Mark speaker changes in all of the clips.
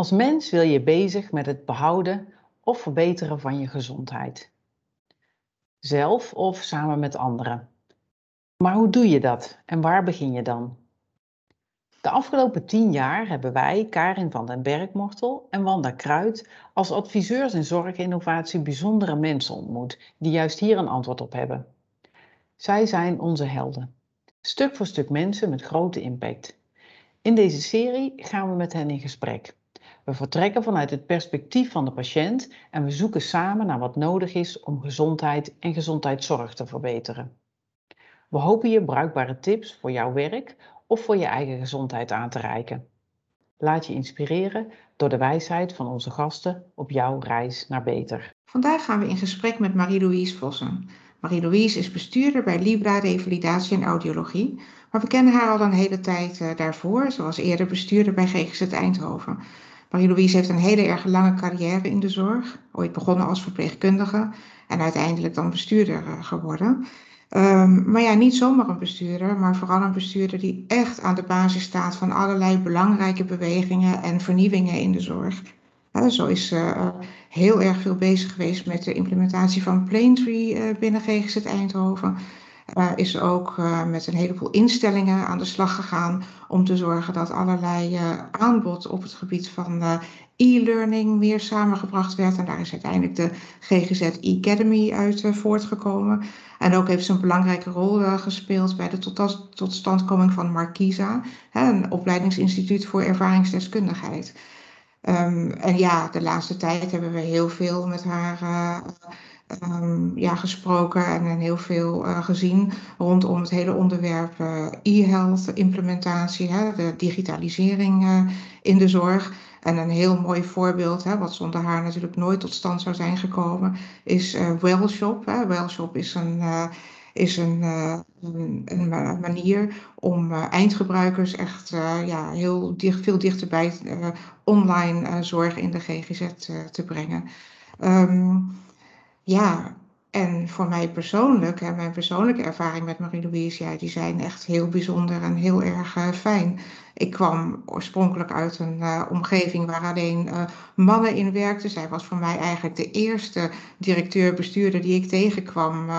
Speaker 1: Als mens wil je bezig met het behouden of verbeteren van je gezondheid. Zelf of samen met anderen. Maar hoe doe je dat en waar begin je dan? De afgelopen tien jaar hebben wij, Karin van den Bergmortel en Wanda Kruid, als adviseurs in zorginnovatie bijzondere mensen ontmoet die juist hier een antwoord op hebben. Zij zijn onze helden. Stuk voor stuk mensen met grote impact. In deze serie gaan we met hen in gesprek. We vertrekken vanuit het perspectief van de patiënt en we zoeken samen naar wat nodig is om gezondheid en gezondheidszorg te verbeteren. We hopen je bruikbare tips voor jouw werk of voor je eigen gezondheid aan te reiken. Laat je inspireren door de wijsheid van onze gasten op jouw reis naar beter.
Speaker 2: Vandaag gaan we in gesprek met Marie-Louise Vossen. Marie-Louise is bestuurder bij Libra Revalidatie en Audiologie, maar we kennen haar al een hele tijd uh, daarvoor. Ze was eerder bestuurder bij GGZ Eindhoven. Marie-Louise heeft een hele erg lange carrière in de zorg, ooit begonnen als verpleegkundige en uiteindelijk dan bestuurder uh, geworden. Um, maar ja, niet zomaar een bestuurder, maar vooral een bestuurder die echt aan de basis staat van allerlei belangrijke bewegingen en vernieuwingen in de zorg. Uh, zo is ze uh, heel erg veel bezig geweest met de implementatie van Plaintree uh, binnen GGZ Eindhoven. Is ze ook met een heleboel instellingen aan de slag gegaan om te zorgen dat allerlei aanbod op het gebied van e-learning meer samengebracht werd. En daar is uiteindelijk de GGZ Academy uit voortgekomen. En ook heeft ze een belangrijke rol gespeeld bij de tot, totstandkoming van Markisa, hè, een opleidingsinstituut voor ervaringsdeskundigheid. Um, en ja, de laatste tijd hebben we heel veel met haar um, ja, gesproken en heel veel uh, gezien rondom het hele onderwerp e-health implementatie, hè, de digitalisering in de zorg. En een heel mooi voorbeeld, hè, wat zonder haar natuurlijk nooit tot stand zou zijn gekomen, is Wellshop. Hè. Wellshop is een, is een, een, manier om eindgebruikers echt ja, heel dicht, veel dichterbij online zorg in de GGZ te brengen. Um, ja, en voor mij persoonlijk, en mijn persoonlijke ervaring met Marie-Louise, ja, die zijn echt heel bijzonder en heel erg uh, fijn. Ik kwam oorspronkelijk uit een uh, omgeving waar alleen uh, mannen in werkten. Zij was voor mij eigenlijk de eerste directeur-bestuurder die ik tegenkwam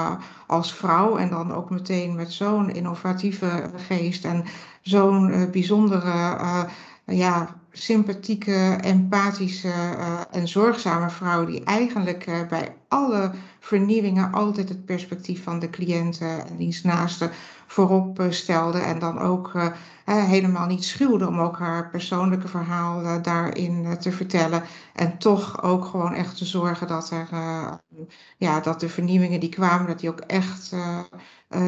Speaker 2: als vrouw. En dan ook meteen met zo'n innovatieve geest en zo'n bijzondere ja, sympathieke, empathische uh, en zorgzame vrouw die eigenlijk uh, bij alle vernieuwingen altijd het perspectief van de cliënten en diens naasten voorop uh, stelde en dan ook helemaal niet schuwde om ook haar persoonlijke verhaal daarin te vertellen en toch ook gewoon echt te zorgen dat er ja, dat de vernieuwingen die kwamen dat die ook echt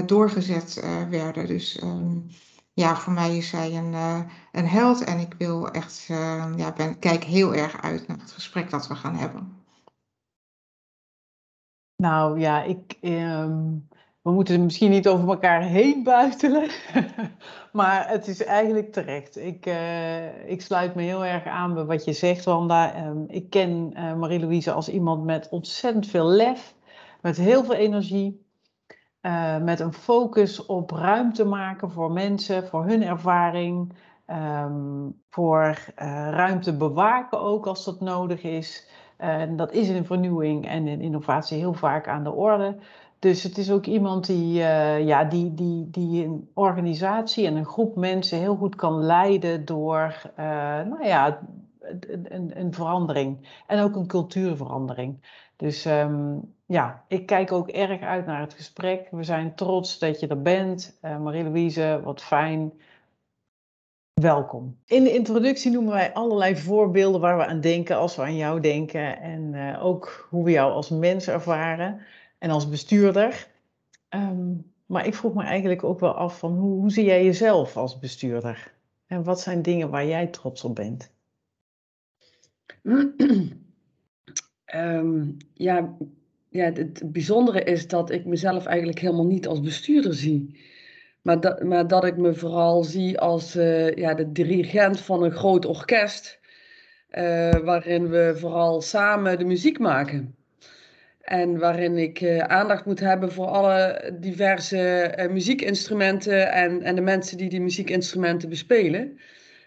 Speaker 2: doorgezet werden. Dus um, ja, voor mij is zij een, uh, een held en ik wil echt, uh, ja, ben, kijk heel erg uit naar het gesprek dat we gaan hebben.
Speaker 1: Nou ja, ik, um, we moeten misschien niet over elkaar heen buitelen, maar het is eigenlijk terecht. Ik, uh, ik sluit me heel erg aan bij wat je zegt, Wanda. Um, ik ken Marie-Louise als iemand met ontzettend veel lef, met heel veel energie. Uh, met een focus op ruimte maken voor mensen, voor hun ervaring, um, voor uh, ruimte bewaken ook als dat nodig is. Uh, dat is in vernieuwing en in innovatie heel vaak aan de orde. Dus het is ook iemand die, ja, die, die, die een organisatie en een groep mensen heel goed kan leiden door nou ja, een, een, verandering en ook een cultuurverandering. Dus um, ja, ik kijk ook erg uit naar het gesprek. We zijn trots dat je er bent. Uh, Marie-Louise, wat fijn. Welkom. In de introductie noemen wij allerlei voorbeelden waar we aan denken als we aan jou denken. En uh, ook hoe we jou als mens ervaren en als bestuurder. Um, maar ik vroeg me eigenlijk ook wel af van hoe, hoe zie jij jezelf als bestuurder? En wat zijn dingen waar jij trots op bent?
Speaker 3: um, ja, ja, het bijzondere is dat ik mezelf eigenlijk helemaal niet als bestuurder zie. Maar, dat, maar dat ik me vooral zie als uh, ja, de dirigent van een groot orkest. Uh, waarin we vooral samen de muziek maken. En waarin ik uh, aandacht moet hebben voor alle diverse muziekinstrumenten en, en de mensen die die muziekinstrumenten bespelen.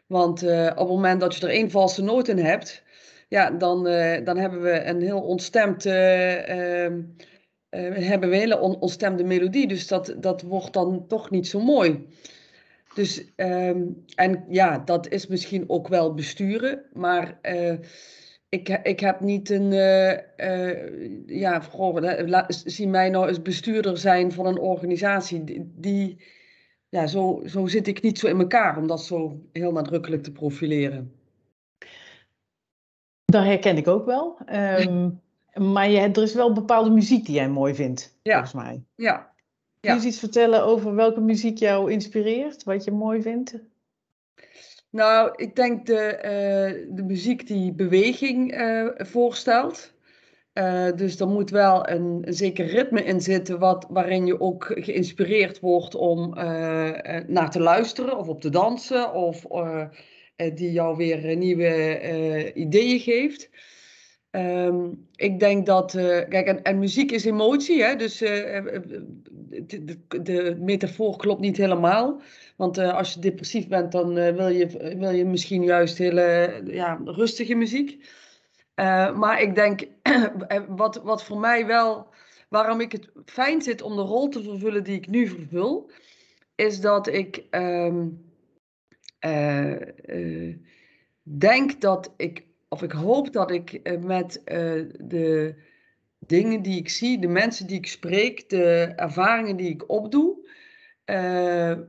Speaker 3: Want op het moment dat je er één valse noot in hebt, ja, dan, dan hebben we een heel ontstemd, ehm, hebben we een hele on ontstemde melodie. Dus dat, dat wordt dan toch niet zo mooi. Dus, ehm, en ja, dat is misschien ook wel besturen, maar ik, ik heb niet een, uh, uh, ja, zie mij nou als bestuurder zijn van een organisatie. Die, die, ja, zo, zo zit ik niet zo in elkaar om dat zo heel nadrukkelijk te profileren.
Speaker 1: Dat herken ik ook wel. Um, maar je, er is wel bepaalde muziek die jij mooi vindt, ja. volgens mij.
Speaker 3: Ja,
Speaker 1: Kun je eens iets vertellen over welke muziek jou inspireert, wat je mooi vindt?
Speaker 3: Nou, ik denk de, uh, de muziek die beweging uh, voorstelt. Uh, dus er moet wel een, een, zeker ritme in zitten wat, waarin je ook geïnspireerd wordt om naar te luisteren of op te dansen. Of die jou weer nieuwe ideeën geeft. Um, ik denk dat, kijk, en, en, muziek is emotie, hè? dus de, de, metafoor klopt niet helemaal. Want als je depressief bent, dan wil, je, wil je misschien juist hele ja, rustige muziek. maar ik denk, wat, wat voor mij wel, waarom ik het fijn zit om de rol te vervullen die ik nu vervul, is dat ik um, denk dat ik of ik hoop dat ik eh, met de dingen die ik zie, de mensen die ik spreek, de ervaringen die ik opdoe,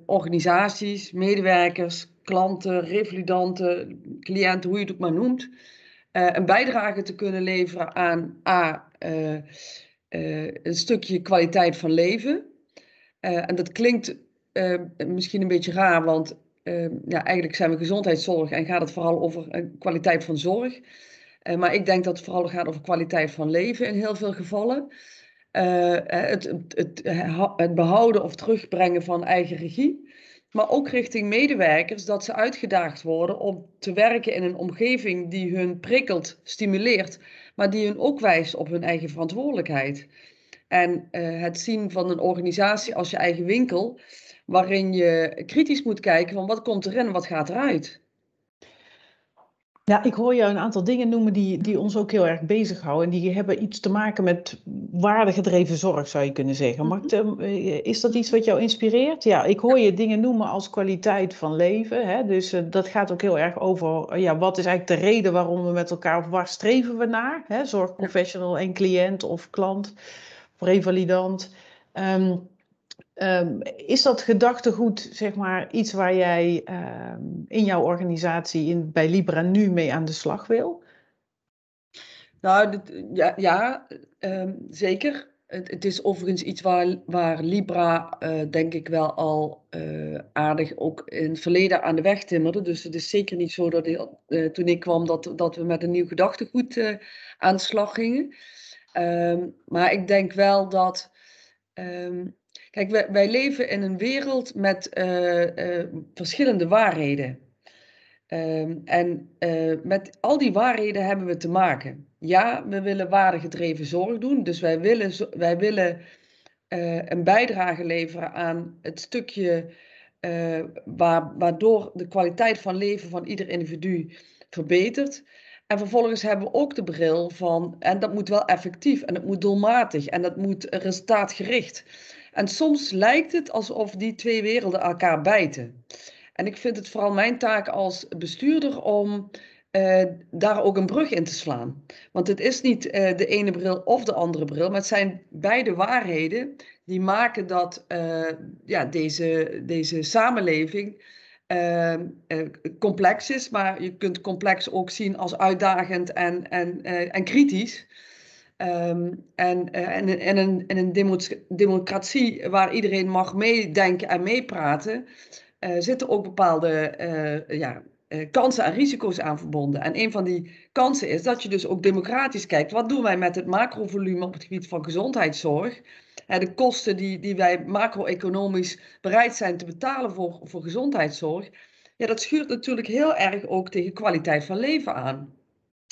Speaker 3: organisaties, medewerkers, klanten, revalidanten, cliënten, hoe je het ook maar noemt, een bijdrage te kunnen leveren aan A, een stukje kwaliteit van leven. en dat klinkt misschien een beetje raar, want Ehm, ja, eigenlijk zijn we gezondheidszorg en gaat het vooral over kwaliteit van zorg. Uh, maar ik denk dat het vooral gaat over kwaliteit van leven in heel veel gevallen. Uh, het, het, het, behouden of terugbrengen van eigen regie. Maar ook richting medewerkers dat ze uitgedaagd worden om te werken in een omgeving die hun prikkelt, stimuleert, maar die hun ook wijst op hun eigen verantwoordelijkheid. En het zien van een organisatie als je eigen winkel waarin je kritisch moet kijken van wat komt erin en wat gaat eruit.
Speaker 1: Ja, ik hoor jou een aantal dingen noemen die, die ons ook heel erg bezighouden. En die hebben iets te maken met waardegedreven zorg, zou je kunnen zeggen. Maar mhm. eh, is dat iets wat jou inspireert? Ja, ik hoor je dingen noemen als kwaliteit van leven. Hè? Dus uh, dat gaat ook heel erg over, ja, wat is eigenlijk de reden waarom we met elkaar, of waar streven we naar? Hè? Zorgprofessional en cliënt of klant, of revalidant. Um, Um, is dat gedachtegoed, zeg maar, iets waar jij um, in jouw organisatie in, bij Libra nu mee aan de slag wil?
Speaker 3: Nou, dit, ja, ja um, zeker. Het, het, is overigens iets waar, waar Libra, uh, denk ik, wel al uh, aardig ook in het verleden aan de weg timmerde. Dus het is zeker niet zo dat uh, toen ik kwam dat, dat we met een nieuw gedachtegoed aan de slag gingen. maar ik denk wel dat Kijk, wij, wij, leven in een wereld met uh, uh, verschillende waarheden. Um, en uh, met al die waarheden hebben we te maken. Ja, we willen waardegedreven zorg doen. Dus wij willen, wij willen een bijdrage leveren aan het stukje waar, waardoor de kwaliteit van leven van ieder individu verbetert. En vervolgens hebben we ook de bril van, en dat moet wel effectief en het moet doelmatig en dat moet resultaatgericht. En soms lijkt het alsof die twee werelden elkaar bijten. En ik vind het vooral mijn taak als bestuurder om uh, daar ook een brug in te slaan. Want het is niet uh, de ene bril of de andere bril, maar het zijn beide waarheden die maken dat uh, ja, deze, deze samenleving complex is. Maar je kunt complex ook zien als uitdagend en, en, en kritisch. Um, en, uh, en, en, een, en een democratie waar iedereen mag meedenken en meepraten, uh, zitten ook bepaalde uh, ja, kansen en risico's aan verbonden. En een van die kansen is dat je dus ook democratisch kijkt. Wat doen wij met het macrovolume op het gebied van gezondheidszorg? de kosten die, die wij macro-economisch bereid zijn te betalen voor, voor gezondheidszorg. Ja, dat schuurt natuurlijk heel erg ook tegen kwaliteit van leven aan.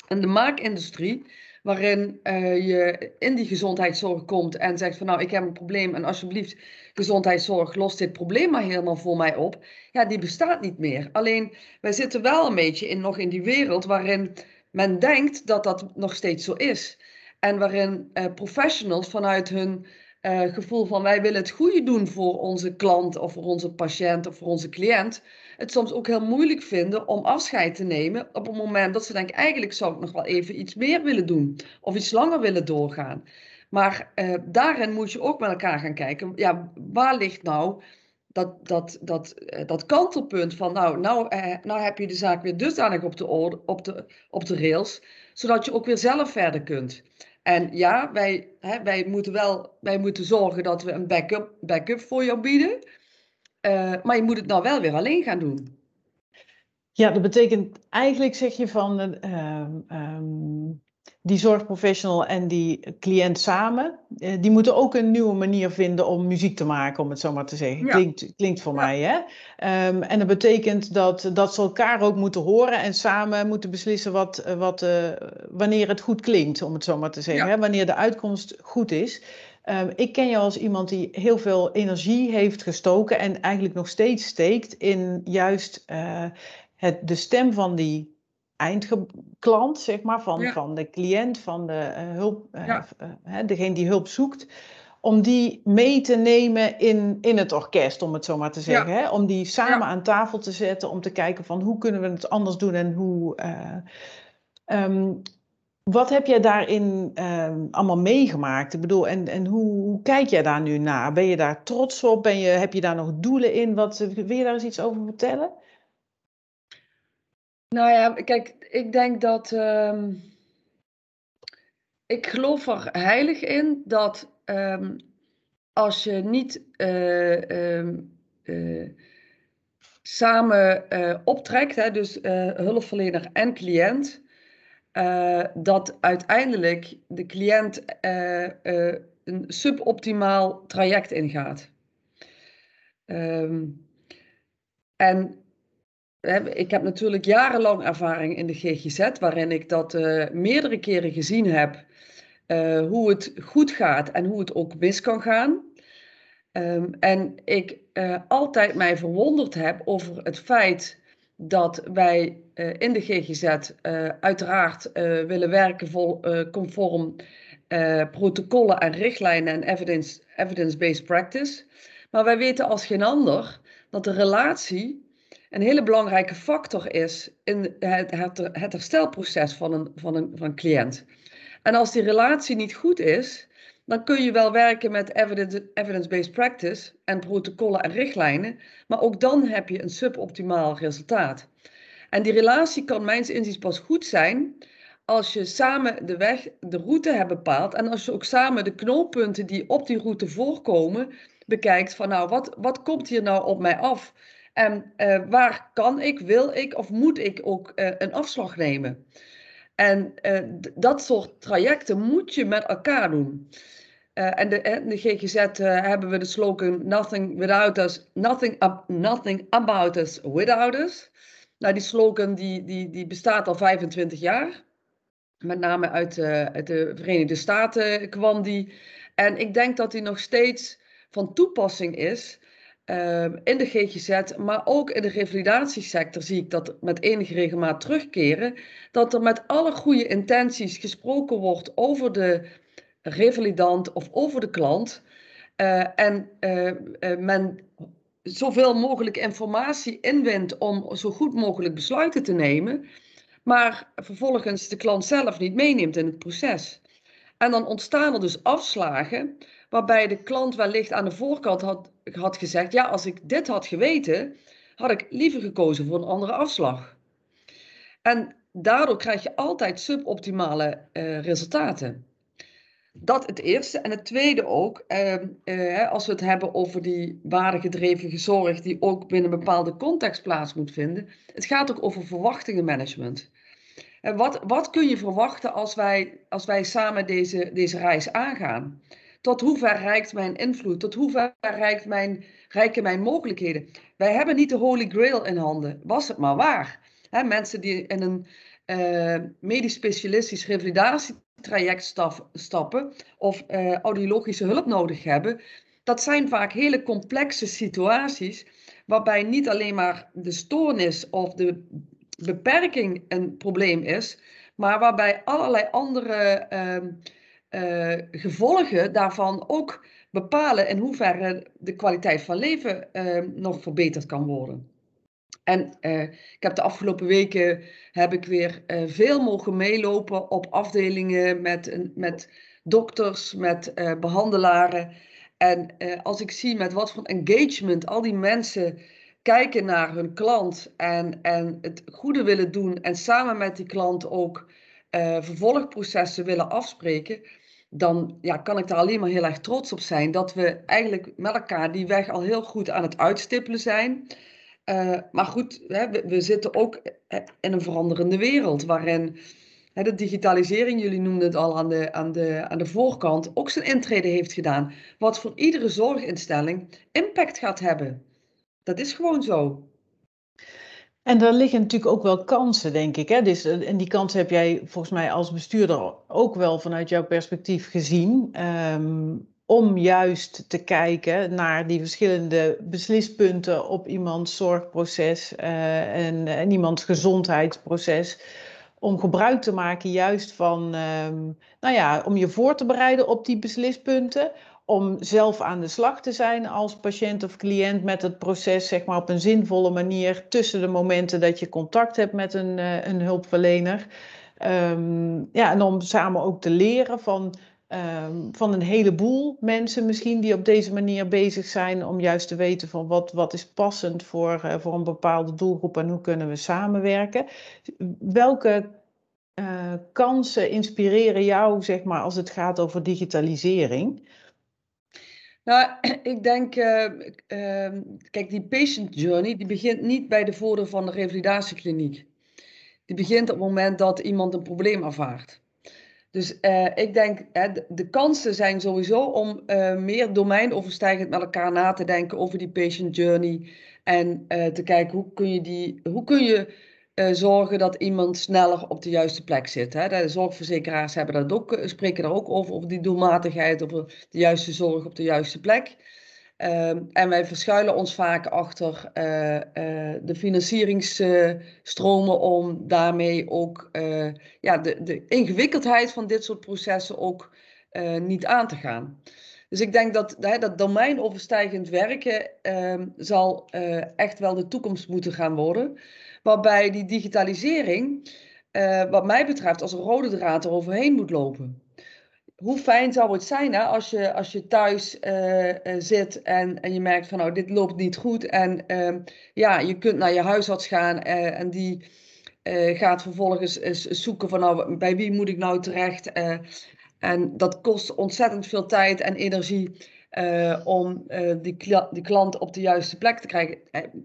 Speaker 3: En de maakindustrie waarin uh, je in die gezondheidszorg komt en zegt van nou, ik heb een probleem en alsjeblieft, gezondheidszorg, los dit probleem maar helemaal voor mij op. Ja, die bestaat niet meer. Alleen, wij zitten wel een beetje in, nog in die wereld waarin men denkt dat dat nog steeds zo is. En waarin uh, professionals vanuit hun uh, gevoel van wij willen het goede doen voor onze klant of voor onze patiënt of voor onze cliënt, het soms ook heel moeilijk vinden om afscheid te nemen op het moment dat ze denken, eigenlijk zou ik nog wel even iets meer willen doen of iets langer willen doorgaan. Maar uh, daarin moet je ook met elkaar gaan kijken, ja, waar ligt nou dat, dat, dat, uh, dat kantelpunt van, nou, nou, nou heb je de zaak weer dusdanig op de, op, de, op de rails, zodat je ook weer zelf verder kunt. En ja, wij, hè, wij, moeten wel wij moeten zorgen dat we een backup, backup voor jou bieden. Uh, maar je moet het nou wel weer alleen gaan doen.
Speaker 1: Ja, dat betekent eigenlijk zeg je van uh, um, die zorgprofessional en die cliënt samen, uh, die moeten ook een nieuwe manier vinden om muziek te maken, om het zo maar te zeggen. Ja. Klinkt, klinkt voor ja. mij, hè? Um, en dat betekent dat, dat ze elkaar ook moeten horen en samen moeten beslissen wat, wat, uh, wanneer het goed klinkt, om het zo maar te zeggen. Ja. Hè? Wanneer de uitkomst goed is. Um, ik ken jou als iemand die heel veel energie heeft gestoken en eigenlijk nog steeds steekt in juist uh, het, de stem van die eindklant, zeg maar, van, ja. van de cliënt, van de uh, hulp, uh, ja. degene die hulp zoekt, om die mee te nemen in, in het orkest, om het zo maar te zeggen. Ja. Hè? Om die samen aan tafel te zetten, om te kijken van hoe kunnen we het anders doen en hoe. Um, wat heb jij daarin um, allemaal meegemaakt? Ik bedoel, en, en hoe, hoe, kijk jij daar nu naar? Ben je daar trots op? Ben je, heb je daar nog doelen in? Wat, wil je daar eens iets over vertellen?
Speaker 3: Nou ja, kijk, ik denk dat. Um, ik geloof er heilig in dat um, als je niet uh, uh, samen uh, optrekt, hè, dus hulpverlener en cliënt dat uiteindelijk de cliënt een suboptimaal traject ingaat. En ik heb natuurlijk jarenlang ervaring in de GGZ, waarin ik dat meerdere keren gezien heb, hoe het goed gaat en hoe het ook mis kan gaan. Um, en ik altijd mij verwonderd heb over het feit dat wij in de GGZ eh, uiteraard willen werken vol, conform protocollen en richtlijnen en evidence, evidence-based practice. Maar wij weten als geen ander dat de relatie een hele belangrijke factor is in het, het, herstelproces van een, van, een, van cliënt. En als die relatie niet goed is, dan kun je wel werken met evidence-based practice en protocollen en richtlijnen, maar ook dan heb je een suboptimaal resultaat. En die relatie kan mijns inziens pas goed zijn als je samen de weg, de route hebt bepaald en als je ook samen de knooppunten die op die route voorkomen bekijkt van nou, wat, wat komt hier nou op mij af? En uh, waar kan ik, wil ik of moet ik ook uh, een afslag nemen? En uh, dat soort trajecten moet je met elkaar doen. En de, in de GGZ hebben we de slogan Nothing without us, nothing, nothing about us without us. Nou, die slogan die, die, die bestaat al 25 jaar. Met name uit, uit de Verenigde Staten kwam die. En ik denk dat die nog steeds van toepassing is in de GGZ, maar ook in de revalidatiesector zie ik dat met enige regelmaat terugkeren. Dat er met alle goede intenties gesproken wordt over de revalidant of over de klant. Uh, en uh, uh, men zoveel mogelijk informatie inwint om zo goed mogelijk besluiten te nemen, maar vervolgens de klant zelf niet meeneemt in het proces. En dan ontstaan er dus afslagen waarbij de klant wellicht aan de voorkant had, had gezegd, ja, als ik dit had geweten, had ik liever gekozen voor een andere afslag. En daardoor krijg je altijd suboptimale resultaten. Dat het eerste. En het tweede ook, ehm, eh, als we het hebben over die waardegedreven zorg die ook binnen een bepaalde context plaats moet vinden. Het gaat ook over verwachtingenmanagement. En wat, wat kun je verwachten als wij, als wij samen deze, deze reis aangaan? Tot hoe ver reikt mijn invloed? Tot hoe ver mijn, rijken mijn mogelijkheden? Wij hebben niet de holy grail in handen. Was het maar waar. mensen die in een uh, medisch specialistisch revalidatietraject stappen of uh, audiologische hulp nodig hebben, dat zijn vaak hele complexe situaties waarbij niet alleen maar de stoornis of de beperking een probleem is, maar waarbij allerlei andere uh, gevolgen daarvan ook bepalen in hoeverre de kwaliteit van leven nog verbeterd kan worden. En uh, ik heb de afgelopen weken heb ik weer veel mogen meelopen op afdelingen met, met dokters, met behandelaren. En als ik zie met wat voor engagement al die mensen kijken naar hun klant en, en het goede willen doen en samen met die klant ook vervolgprocessen willen afspreken, dan ja, kan ik daar alleen maar heel erg trots op zijn dat we eigenlijk met elkaar die weg al heel goed aan het uitstippelen zijn. Uh, maar goed, hè, we, we, zitten ook eh, in een veranderende wereld waarin hè, de digitalisering, jullie noemden het al aan de, aan, de, aan de voorkant, ook zijn intrede heeft gedaan. Wat voor iedere zorginstelling impact gaat hebben. Dat is gewoon zo.
Speaker 1: En daar liggen natuurlijk ook wel kansen, denk ik. Hè? Dus, eh, en die kansen heb jij volgens mij als bestuurder ook wel vanuit jouw perspectief gezien. Um, om juist te kijken naar die verschillende beslispunten op iemands zorgproces uh, en, en, iemands gezondheidsproces. Om gebruik te maken juist van, um, nou ja, om je voor te bereiden op die beslispunten. Om zelf aan de slag te zijn als patiënt of cliënt met het proces, zeg maar op een zinvolle manier tussen de momenten dat je contact hebt met een, uh, een hulpverlener. Um, ja, en om samen ook te leren van Um, van een heleboel mensen misschien die op deze manier bezig zijn om juist te weten van wat, wat is passend voor, uh, voor een bepaalde doelgroep en hoe kunnen we samenwerken. Welke uh, kansen inspireren jou, zeg maar, als het gaat over digitalisering?
Speaker 3: Nou, ik denk, uh, uh, kijk, die patient journey, die begint niet bij de voordeur van de revalidatiekliniek. Die begint op het moment dat iemand een probleem ervaart. Dus uh, ik denk, hè, de, kansen zijn sowieso om uh, meer domeinoverstijgend met elkaar na te denken over die patient journey. En te kijken hoe kun je, die, hoe kun je zorgen dat iemand sneller op de juiste plek zit. Hè? De zorgverzekeraars hebben dat ook, spreken daar ook over, over die doelmatigheid, over de juiste zorg op de juiste plek. Ehm, en wij verschuilen ons vaak achter de financieringsstromen om daarmee ook ja, de, de, ingewikkeldheid van dit soort processen ook niet aan te gaan. Dus ik denk dat dat domeinoverstijgend werken ehm, zal echt wel de toekomst moeten gaan worden. Waarbij die digitalisering, wat mij betreft, als een rode draad er overheen moet lopen hoe fijn zou het zijn hè, als, je, als je thuis uh, uh, zit en, en je merkt van nou dit loopt niet goed. En uh, ja, je kunt naar je huisarts gaan en die gaat vervolgens zoeken van nou bij wie moet ik nou terecht. en dat kost ontzettend veel tijd en energie om die, die klant op de juiste plek te krijgen.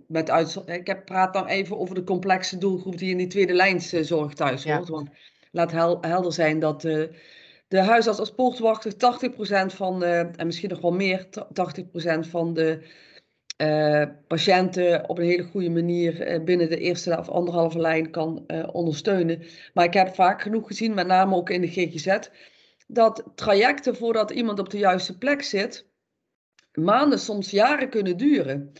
Speaker 3: met uit, ik heb, praat dan even over de complexe doelgroep die in die tweede lijnszorg thuis hoort. Ja. Want laat hel, helder zijn dat de huisarts als poortwachter 80% van de, en misschien nog wel meer, 80% van de uh, patiënten op een hele goede manier uh, binnen de eerste of anderhalve lijn kan uh, ondersteunen. Maar ik heb vaak genoeg gezien, met name ook in de GGZ, dat trajecten voordat iemand op de juiste plek zit, maanden, soms jaren kunnen duren.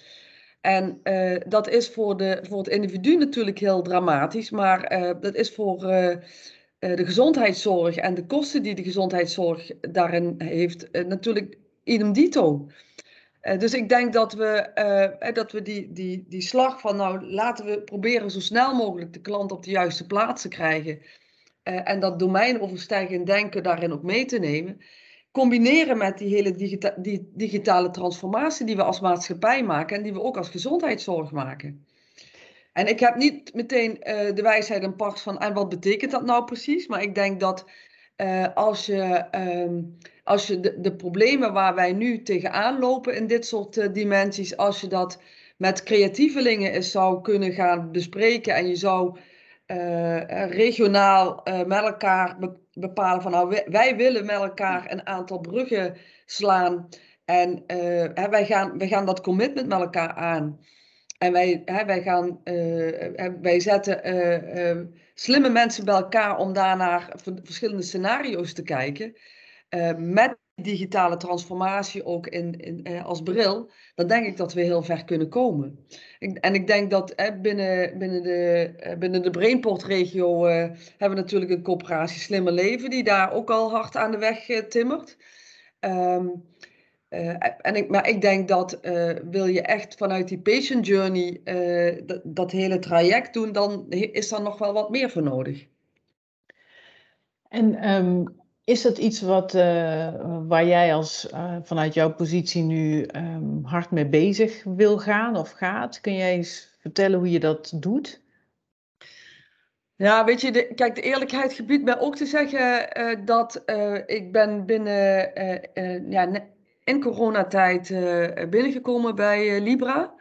Speaker 3: En dat is voor, de, voor het individu natuurlijk heel dramatisch, maar dat is voor eh, de gezondheidszorg en de kosten die de gezondheidszorg daarin heeft, eh, natuurlijk idem dito. Dus ik denk dat we, dat we die, die, die slag van, nou laten we proberen zo snel mogelijk de klant op de juiste plaats te krijgen. En dat domeinoverstijgend denken daarin ook mee te nemen. Combineren met die hele die digitale transformatie die we als maatschappij maken en die we ook als gezondheidszorg maken. En ik heb niet meteen uh, de wijsheid en pacht van en wat betekent dat nou precies. Maar ik denk dat uh, als je, um, als je de, problemen waar wij nu tegenaan lopen in dit soort uh, dimensies, als je dat met creatievelingen eens zou kunnen gaan bespreken en je zou regionaal met elkaar bepalen van nou wij, willen met elkaar een aantal bruggen slaan en wij, gaan, wij gaan dat commitment met elkaar aan. En wij, hè, wij, gaan, uh, wij zetten uh, slimme mensen bij elkaar om daarnaar verschillende scenario's te kijken. Met digitale transformatie ook in, in uh, als bril, dan denk ik dat we heel ver kunnen komen. En ik denk dat binnen, binnen de, uh, binnen de Brainport-regio hebben we natuurlijk een coöperatie Slimmer Leven, die daar ook al hard aan de weg timmert. Um, uh, en ik, maar ik denk dat wil je echt vanuit die patient journey dat, hele traject doen, dan is er nog wel wat meer voor nodig.
Speaker 1: En um, is dat iets wat, waar jij als vanuit jouw positie nu um, hard mee bezig wil gaan of gaat? Kun jij eens vertellen hoe je dat doet?
Speaker 3: Ja, weet je, de, kijk, de eerlijkheid gebiedt mij ook te zeggen dat ik ben binnen ja, in coronatijd binnengekomen bij Libra.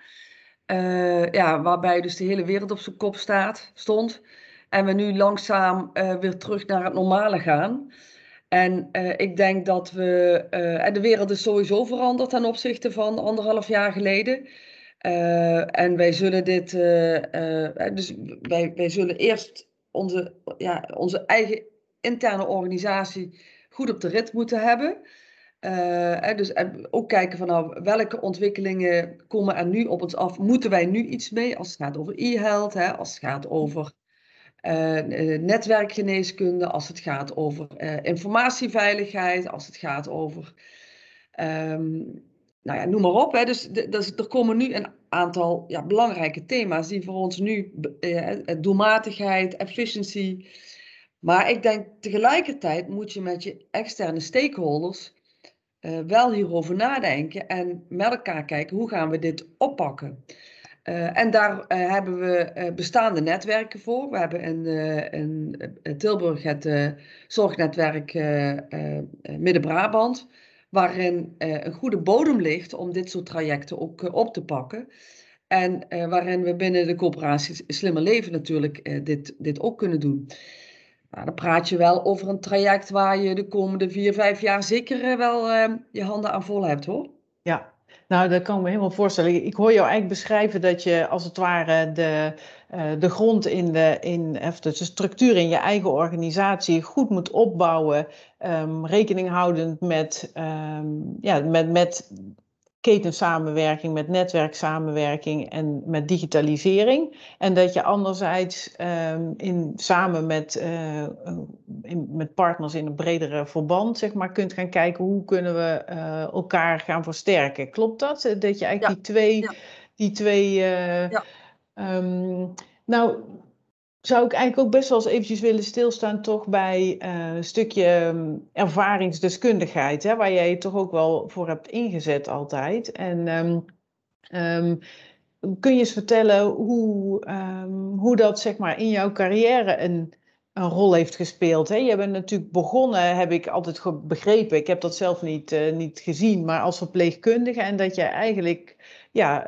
Speaker 3: Ja, waarbij dus de hele wereld op zijn kop staat, stond. En we nu langzaam weer terug naar het normale gaan. En ik denk dat we. en de wereld is sowieso veranderd ten opzichte van anderhalf jaar geleden. en wij zullen dit. dus wij, wij zullen eerst onze, ja, onze eigen interne organisatie goed op de rit moeten hebben. Dus ook kijken van nou, welke ontwikkelingen komen er nu op ons af? Moeten wij nu iets mee als het gaat over e-health, als het gaat over netwerkgeneeskunde, als het gaat over uh, informatieveiligheid, als het gaat over, um, nou ja, noem maar op. Hè. Dus, dus er komen nu een aantal ja, belangrijke thema's die voor ons nu, doelmatigheid, efficiency. Maar ik denk tegelijkertijd moet je met je externe stakeholders uh, wel hierover nadenken en met elkaar kijken hoe gaan we dit oppakken. Uh, en daar uh, hebben we bestaande netwerken voor. We hebben in, Tilburg het zorgnetwerk Midden-Brabant, waarin een goede bodem ligt om dit soort trajecten ook op te pakken. En waarin we binnen de coöperatie Slimmer Leven natuurlijk dit, dit ook kunnen doen. Nou, dan praat je wel over een traject waar je de komende vier, vijf jaar zeker eh, wel je handen aan vol hebt hoor.
Speaker 1: Ja, nou dat kan ik me helemaal voorstellen. Ik hoor jou eigenlijk beschrijven dat je als het ware de, uh, de grond in de, in, of de structuur in je eigen organisatie goed moet opbouwen. Um, rekening houdend met, um, ja, met, met ketensamenwerking, met netwerksamenwerking en met digitalisering. En dat je anderzijds um, in, samen met, uh, in, met partners in een bredere verband zeg maar, kunt gaan kijken hoe kunnen we uh, elkaar gaan versterken. Klopt dat? Dat je eigenlijk ja. die twee... Ja. Die twee uh, ja. um, nou, zou ik eigenlijk ook best wel eens eventjes willen stilstaan toch bij uh, een stukje um, ervaringsdeskundigheid, hè, waar jij je toch ook wel voor hebt ingezet altijd. En um, um, kun je eens vertellen hoe, hoe dat zeg maar in jouw carrière een, een rol heeft gespeeld? Hè? Je bent natuurlijk begonnen, heb ik altijd begrepen, ik heb dat zelf niet, uh, niet gezien, maar als verpleegkundige en dat je eigenlijk ja,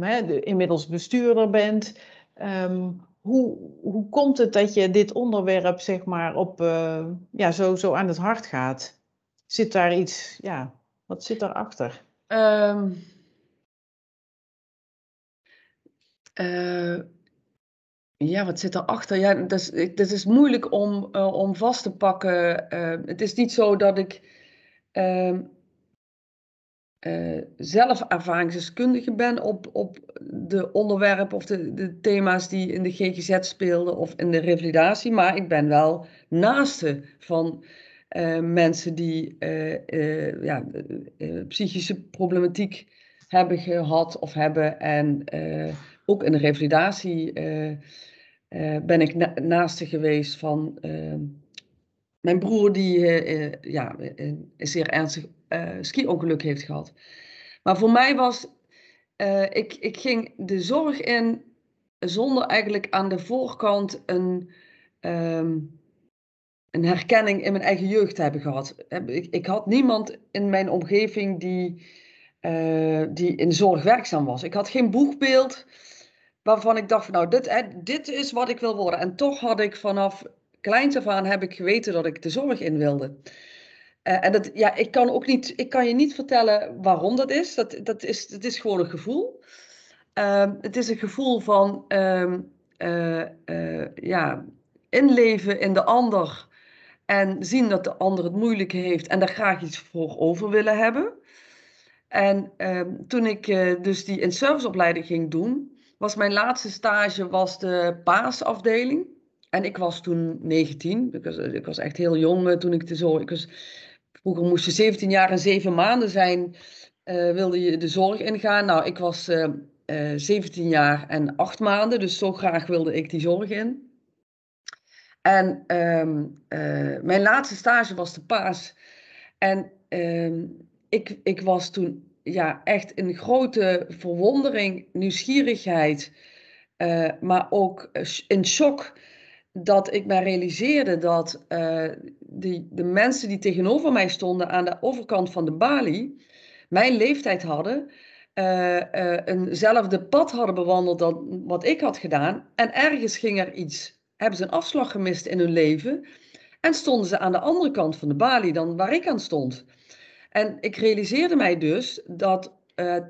Speaker 1: hè, de, inmiddels bestuurder bent. Hoe, hoe komt het dat je dit onderwerp zeg maar op, uh, ja, zo, zo aan het hart gaat? Zit daar iets, ja, wat zit daarachter? Um,
Speaker 3: ja, wat zit daarachter? Ja, dat is, dat is moeilijk om, uh, om vast te pakken. het is niet zo dat ik ehm, uh, zelf ervaringsdeskundige ben op, op de onderwerpen of de, de thema's die in de GGZ speelden of in de revalidatie, maar ik ben wel naaste van uh, mensen die uh, ja, psychische problematiek hebben gehad of hebben. En ook in de revalidatie ben ik na naaste geweest van mijn broer die ja, een zeer ernstig ski-ongeluk heeft gehad. Maar voor mij was, uh, ik, ik ging de zorg in zonder eigenlijk aan de voorkant een, um, een herkenning in mijn eigen jeugd te hebben gehad. Ik, ik had niemand in mijn omgeving die, uh, die in zorg werkzaam was. Ik had geen boegbeeld waarvan ik dacht nou, dit, dit is wat ik wil worden. En toch had ik vanaf kleins af aan heb ik geweten dat ik de zorg in wilde. Uh, en dat, ja, ik kan ook niet, ik kan je niet vertellen waarom dat is. Dat, dat, is, dat is gewoon een gevoel. Uh, het is een gevoel van, uh, ja, inleven in de ander en zien dat de ander het moeilijk heeft en daar graag iets voor over willen hebben. En ehm, toen ik dus die in-serviceopleiding ging doen, was mijn laatste stage was de paasafdeling. En ik was toen 19, ik was, ik was echt heel jong toen ik de zorg... Ik was, vroeger moest je 17 jaar en 7 maanden zijn, uh, wilde je de zorg ingaan. Nou, ik was uh, 17 jaar en 8 maanden, dus zo graag wilde ik die zorg in. En uh, mijn laatste stage was de paas. En um, ik, ik was toen ja, echt in grote verwondering, nieuwsgierigheid, maar ook in shock dat ik me realiseerde dat uh, die, de mensen die tegenover mij stonden aan de overkant van de balie, mijn leeftijd hadden, uh, eenzelfde pad hadden bewandeld dan wat ik had gedaan. En ergens ging er iets hebben ze een afslag gemist in hun leven en stonden ze aan de andere kant van de balie dan waar ik aan stond. En ik realiseerde mij dus dat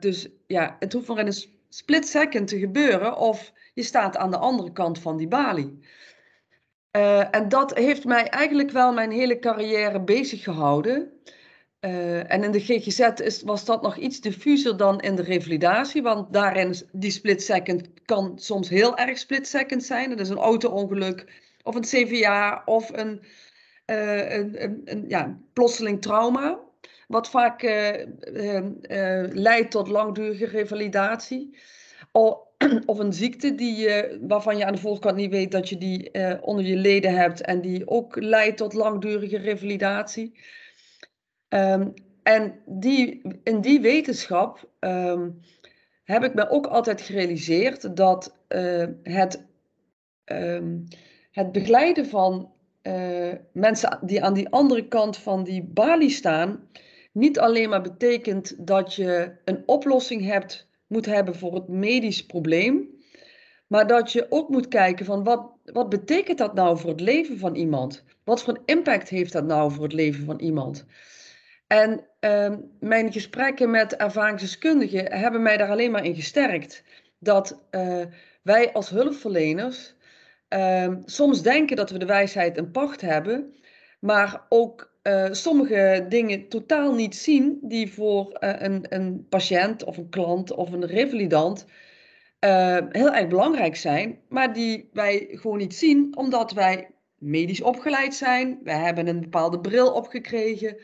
Speaker 3: dus, ja, het hoeft maar in een split second te gebeuren of je staat aan de andere kant van die balie. Uh, en dat heeft mij eigenlijk wel mijn hele carrière bezig gehouden. Uh, en in de GGZ is, was dat nog iets diffuser dan in de revalidatie, want daarin, die split second kan soms heel erg split second zijn. Dat is een auto-ongeluk of een CVA of een, uh, een, een, een, ja, plotseling trauma, wat vaak leidt tot langdurige revalidatie. een ziekte die, waarvan je aan de voorkant niet weet dat je die onder je leden hebt en die ook leidt tot langdurige revalidatie. Um, en die, in die wetenschap um, heb ik me ook altijd gerealiseerd dat uh, het, um, het begeleiden van uh, mensen die aan die andere kant van die balie staan, niet alleen maar betekent dat je een oplossing hebt, moet hebben voor het medisch probleem, maar dat je ook moet kijken van wat, wat betekent dat nou voor het leven van iemand? Wat voor impact heeft dat nou voor het leven van iemand? En uh, mijn gesprekken met ervaringsdeskundigen hebben mij daar alleen maar in gesterkt. Dat uh, wij als hulpverleners uh, soms denken dat we de wijsheid en pacht hebben, maar ook uh, sommige dingen totaal niet zien die voor een, een, patiënt of een klant of een revalidant heel erg belangrijk zijn, maar die wij gewoon niet zien omdat wij medisch opgeleid zijn. Wij hebben een bepaalde bril opgekregen.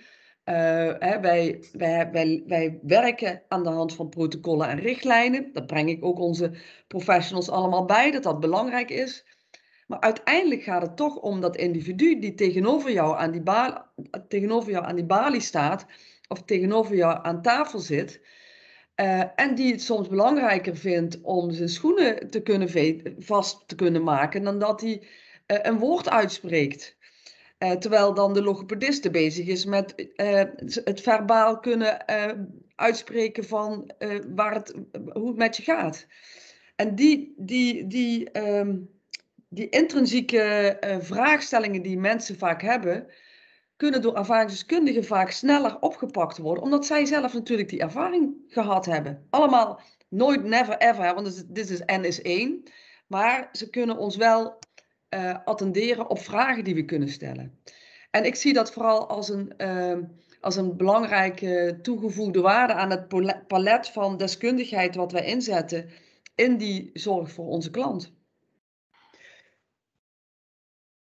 Speaker 3: Hè, wij, wij, wij, wij werken aan de hand van protocollen en richtlijnen. Dat breng ik ook onze professionals allemaal bij, dat dat belangrijk is. Maar uiteindelijk gaat het toch om dat individu die tegenover jou aan die, balie, tegenover jou aan die balie staat, of tegenover jou aan tafel zit. Uh, en die het soms belangrijker vindt om zijn schoenen te kunnen vast te kunnen maken, dan dat hij uh, een woord uitspreekt. Uh, terwijl dan de logopediste bezig is met het verbaal kunnen uitspreken van waar het, hoe het met je gaat. En die, die, die, um, die intrinsieke vraagstellingen die mensen vaak hebben, kunnen door ervaringsdeskundigen vaak sneller opgepakt worden, omdat zij zelf natuurlijk die ervaring gehad hebben. Allemaal nooit, never, ever, want dit is N is één. Maar ze kunnen ons wel uh, attenderen op vragen die we kunnen stellen. En ik zie dat vooral als een, uh, als een belangrijke toegevoegde waarde aan het palet van deskundigheid wat wij inzetten in die zorg voor onze klant.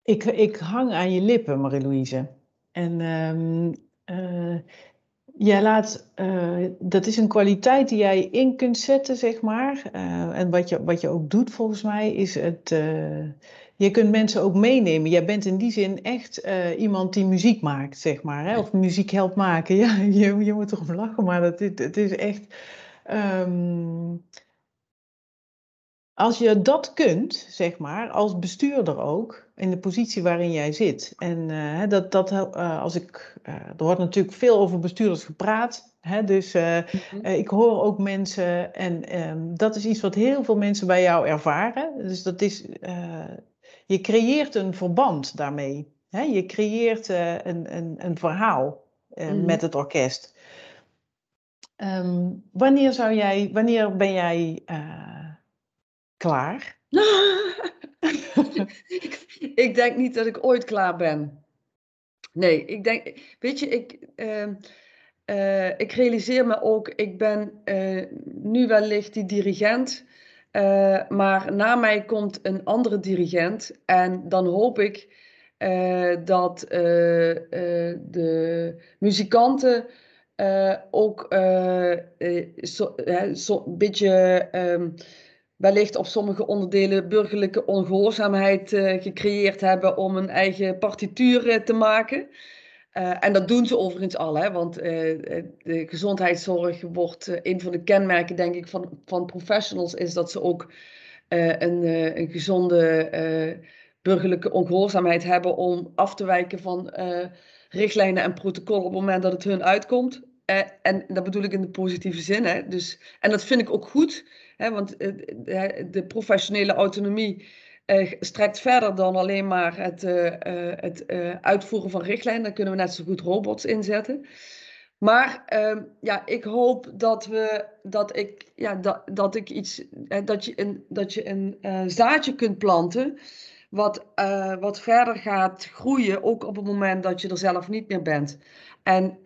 Speaker 1: Ik, ik hang aan je lippen, Marie-Louise. En um, uh, jij laat, uh, dat is een kwaliteit die jij in kunt zetten, zeg maar. Uh, en wat je, wat je ook doet volgens mij, is het, je kunt mensen ook meenemen. Jij bent in die zin echt iemand die muziek maakt, zeg maar. Hè? Of muziek helpt maken. Ja, je, je moet erom lachen, maar dat, het, het is echt. Um, als je dat kunt, zeg maar, als bestuurder ook, in de positie waarin jij zit. En uh, dat, dat uh, als ik. er wordt natuurlijk veel over bestuurders gepraat. Hè? Dus mm -hmm. ik hoor ook mensen. En um, dat is iets wat heel veel mensen bij jou ervaren. Dus dat is je creëert een verband daarmee. Hè? Je creëert een, een, een verhaal mm. met het orkest. Um, wanneer, zou jij, wanneer ben jij klaar?
Speaker 3: ik denk niet dat ik ooit klaar ben. Nee, ik denk, weet je, ik, ehm, eh, ik realiseer me ook, ik ben uh, nu wellicht die dirigent, uh, maar na mij komt een andere dirigent en dan hoop ik dat de muzikanten ook zo, een beetje um, wellicht op sommige onderdelen burgerlijke ongehoorzaamheid gecreëerd hebben om een eigen partituur te maken. Uh, en dat doen ze overigens al, hè, want de gezondheidszorg wordt een van de kenmerken, denk ik, van, van professionals, is dat ze ook een, een gezonde burgerlijke ongehoorzaamheid hebben om af te wijken van richtlijnen en protocollen op het moment dat het hun uitkomt. en dat bedoel ik in de positieve zin. Hè, dus, en dat vind ik ook goed, hè, want de professionele autonomie uh, strekt verder dan alleen maar het, uh, het uitvoeren van richtlijnen. Dan kunnen we net zo goed robots inzetten. Maar ehm, ja, ik hoop dat, we, dat, ik, ja, dat, dat ik iets, dat je een, dat je een zaadje kunt planten. Wat, wat verder gaat groeien, ook op het moment dat je er zelf niet meer bent. En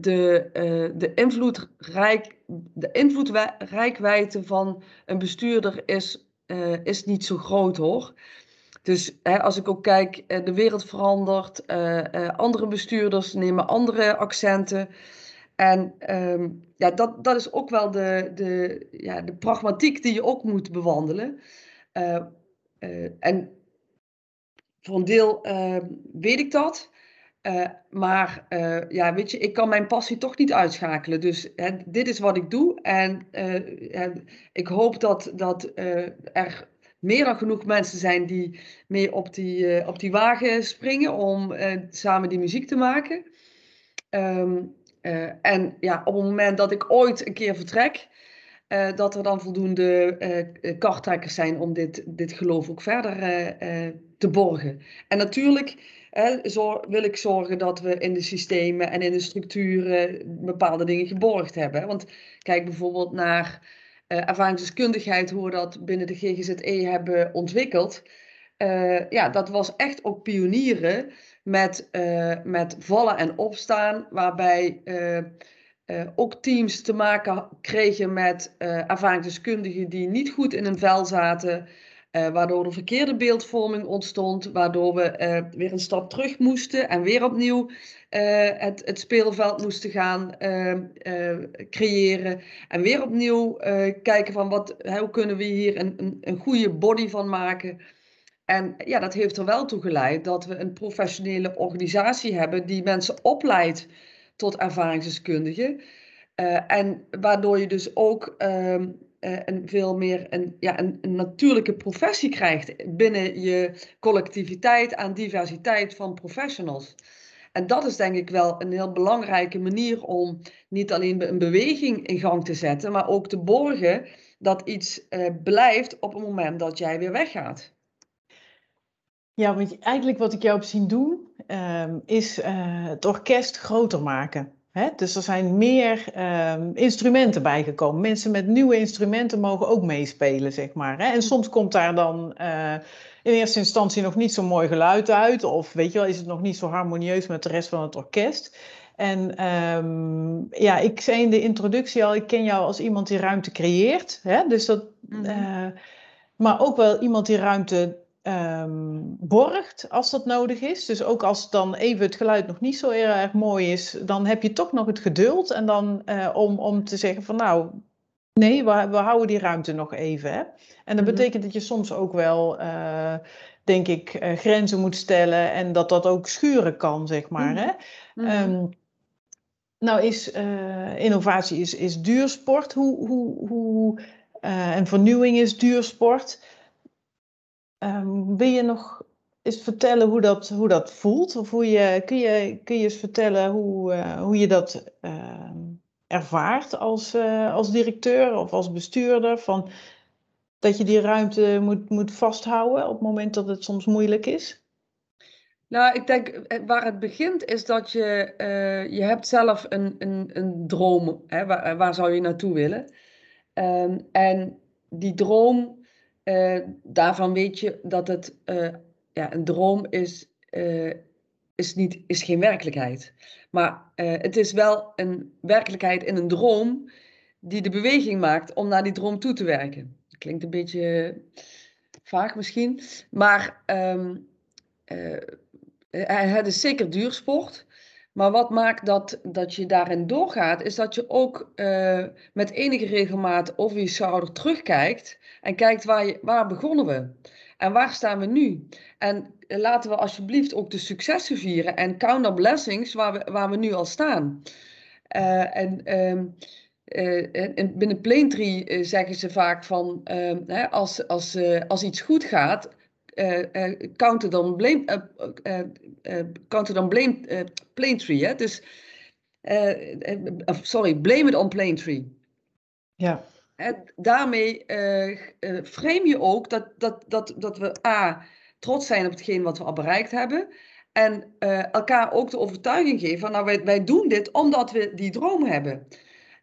Speaker 3: de, de, invloedrijk, de van een bestuurder is uh, is niet zo groot hoor. Dus hè, als ik ook kijk, uh, de wereld verandert, uh, andere bestuurders nemen andere accenten. En um, ja, dat, dat is ook wel de, de, ja, de pragmatiek die je ook moet bewandelen. en voor een deel ehm, weet ik dat. Uh, maar uh, ja, weet je, ik kan mijn passie toch niet uitschakelen. Dus hè, dit is wat ik doe. En uh, ik hoop dat, dat er meer dan genoeg mensen zijn die mee op die, op die wagen springen om samen die muziek te maken. Um, en ja, op het moment dat ik ooit een keer vertrek, dat er dan voldoende karttrekkers zijn om dit, dit geloof ook verder te borgen. En natuurlijk zo wil ik zorgen dat we in de systemen en in de structuren bepaalde dingen geborgd hebben. Want kijk bijvoorbeeld naar uh, ervaringsdeskundigheid, hoe we dat binnen de GGZE hebben ontwikkeld. Uh, ja, dat was echt ook pionieren met, uh, met vallen en opstaan, waarbij ook teams te maken kregen met ervaringsdeskundigen die niet goed in een vel zaten, uh, waardoor er verkeerde beeldvorming ontstond, waardoor we uh, weer een stap terug moesten en weer opnieuw uh, het, het, speelveld moesten gaan creëren. En weer opnieuw kijken van wat, hoe kunnen we hier een, een, een goede body van maken. En ja, dat heeft er wel toe geleid dat we een professionele organisatie hebben die mensen opleidt tot ervaringsdeskundigen. en waardoor je dus ook ehm, uh, een veel meer een, ja, een, natuurlijke professie krijgt binnen je collectiviteit aan diversiteit van professionals. En dat is denk ik wel een heel belangrijke manier om niet alleen een beweging in gang te zetten, maar ook te borgen dat iets uh, blijft op het moment dat jij weer weggaat.
Speaker 1: Ja, want eigenlijk wat ik jou heb zien doen, uh, is uh, het orkest groter maken. Hè? Dus er zijn meer um, instrumenten bijgekomen. Mensen met nieuwe instrumenten mogen ook meespelen, zeg maar. Hè? En soms komt daar dan uh, in eerste instantie nog niet zo mooi geluid uit. Of weet je wel, is het nog niet zo harmonieus met de rest van het orkest. En um, ja, ik zei in de introductie al, ik ken jou als iemand die ruimte creëert. Hè? Dus dat, mm -hmm. uh, maar ook wel iemand die ruimte um, borgt als dat nodig is. Dus ook als dan even het geluid nog niet zo heel erg mooi is, dan heb je toch nog het geduld en dan uh, om, om te zeggen van nou, nee, we, we houden die ruimte nog even. Hè? En dat mm-hmm. betekent dat je soms ook wel, uh, denk ik, uh, grenzen moet stellen en dat dat ook schuren kan, zeg maar. Mm-hmm. Hè? Mm-hmm. Um, nou is innovatie is, is duursport. Hoe, hoe, hoe, en vernieuwing is duursport. Um, wil je nog eens vertellen hoe dat, hoe dat voelt? Of hoe je, kun, je, kun je eens vertellen hoe, uh, hoe je dat uh, ervaart als, uh, als directeur of als bestuurder? Van, dat je die ruimte moet, moet vasthouden op het moment dat het soms moeilijk is?
Speaker 3: Nou, ik denk eh, waar het begint is dat je, je hebt zelf een, een, een droom. Hè? Waar, waar zou je naartoe willen? Um, en die droom eh, daarvan weet je dat het eh, ja, een droom is, eh, is, niet, is geen werkelijkheid. Maar het is wel een werkelijkheid in een droom die de beweging maakt om naar die droom toe te werken. Klinkt een beetje vaag misschien, maar um, het is zeker duursport. Maar wat maakt dat, dat je daarin doorgaat, is dat je ook uh, met enige regelmaat over je schouder terugkijkt en kijkt waar, je, waar begonnen we en waar staan we nu. En laten we alsjeblieft ook de successen vieren en count our blessings waar we, waar we nu al staan. Uh, en um, uh, binnen zeggen ze vaak van ehm, als, als, als iets goed gaat, counter dan blame, counter dan blame plane tree. Hè? Dus, sorry, blame it on plane tree.
Speaker 1: Ja.
Speaker 3: En daarmee frame je ook dat, dat, dat, dat we A, trots zijn op hetgeen wat we al bereikt hebben. En elkaar ook de overtuiging geven van, nou, wij, wij doen dit omdat we die droom hebben.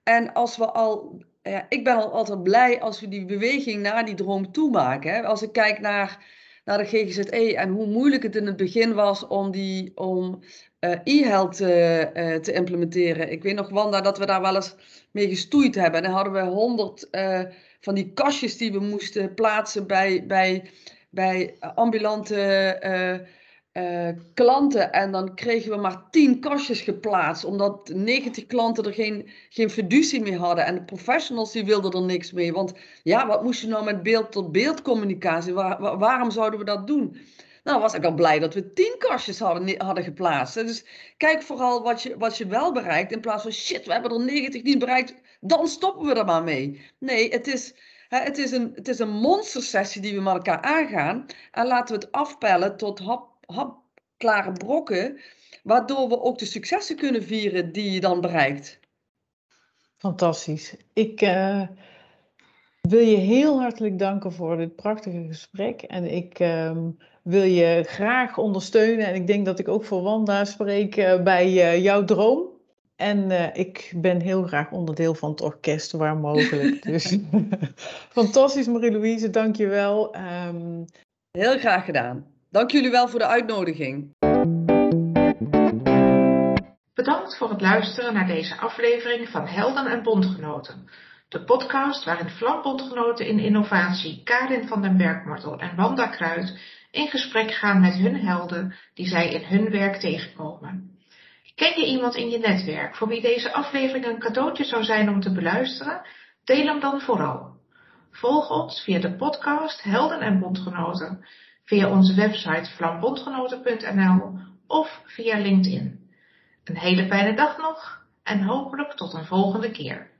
Speaker 3: En als we al, ja, ik ben al altijd blij als we die beweging naar die droom toe maken. Hè? Als ik kijk naar naar de GGZE en hoe moeilijk het in het begin was om, die, om uh, e-health uh, te implementeren. Ik weet nog, Wanda, dat we daar wel eens mee gestoeid hebben. En dan hadden we honderd van die kastjes die we moesten plaatsen bij, bij, bij ambulante uh, klanten en dan kregen we maar 10 kastjes geplaatst, omdat 90 klanten er geen, geen fiducie meer hadden. En de professionals die wilden er niks mee. Want ja, wat moest je nou met beeld-tot-beeld communicatie? Waar, waarom zouden we dat doen? Nou, was ik al blij dat we 10 kastjes hadden, hadden geplaatst. Dus kijk vooral wat je, wat je wel bereikt, in plaats van shit, we hebben er 90 niet bereikt, dan stoppen we er maar mee. Nee, het is, het is een, het is een monstersessie die we met elkaar aangaan. En laten we het afpellen tot hap hapklare brokken, waardoor we ook de successen kunnen vieren die je dan bereikt.
Speaker 1: Fantastisch. Ik uh, wil je heel hartelijk danken voor dit prachtige gesprek. En ik uh, wil je graag ondersteunen. En ik denk dat ik ook voor Wanda spreek uh, bij uh, jouw droom. En ik ben heel graag onderdeel van het orkest, waar mogelijk. Dus fantastisch, Marie-Louise, dank je wel. Um...
Speaker 3: Heel graag gedaan. Dank jullie wel voor de uitnodiging.
Speaker 4: Bedankt voor het luisteren naar deze aflevering van Helden en Bondgenoten. De podcast waarin vlambondgenoten in innovatie Karin van den Bergmortel en Wanda Kruid in gesprek gaan met hun helden die zij in hun werk tegenkomen. Ken je iemand in je netwerk voor wie deze aflevering een cadeautje zou zijn om te beluisteren? Deel hem dan vooral. Volg ons via de podcast Helden en Bondgenoten via onze website flambondgenoten.nl of via LinkedIn. Een hele fijne dag nog en hopelijk tot een volgende keer.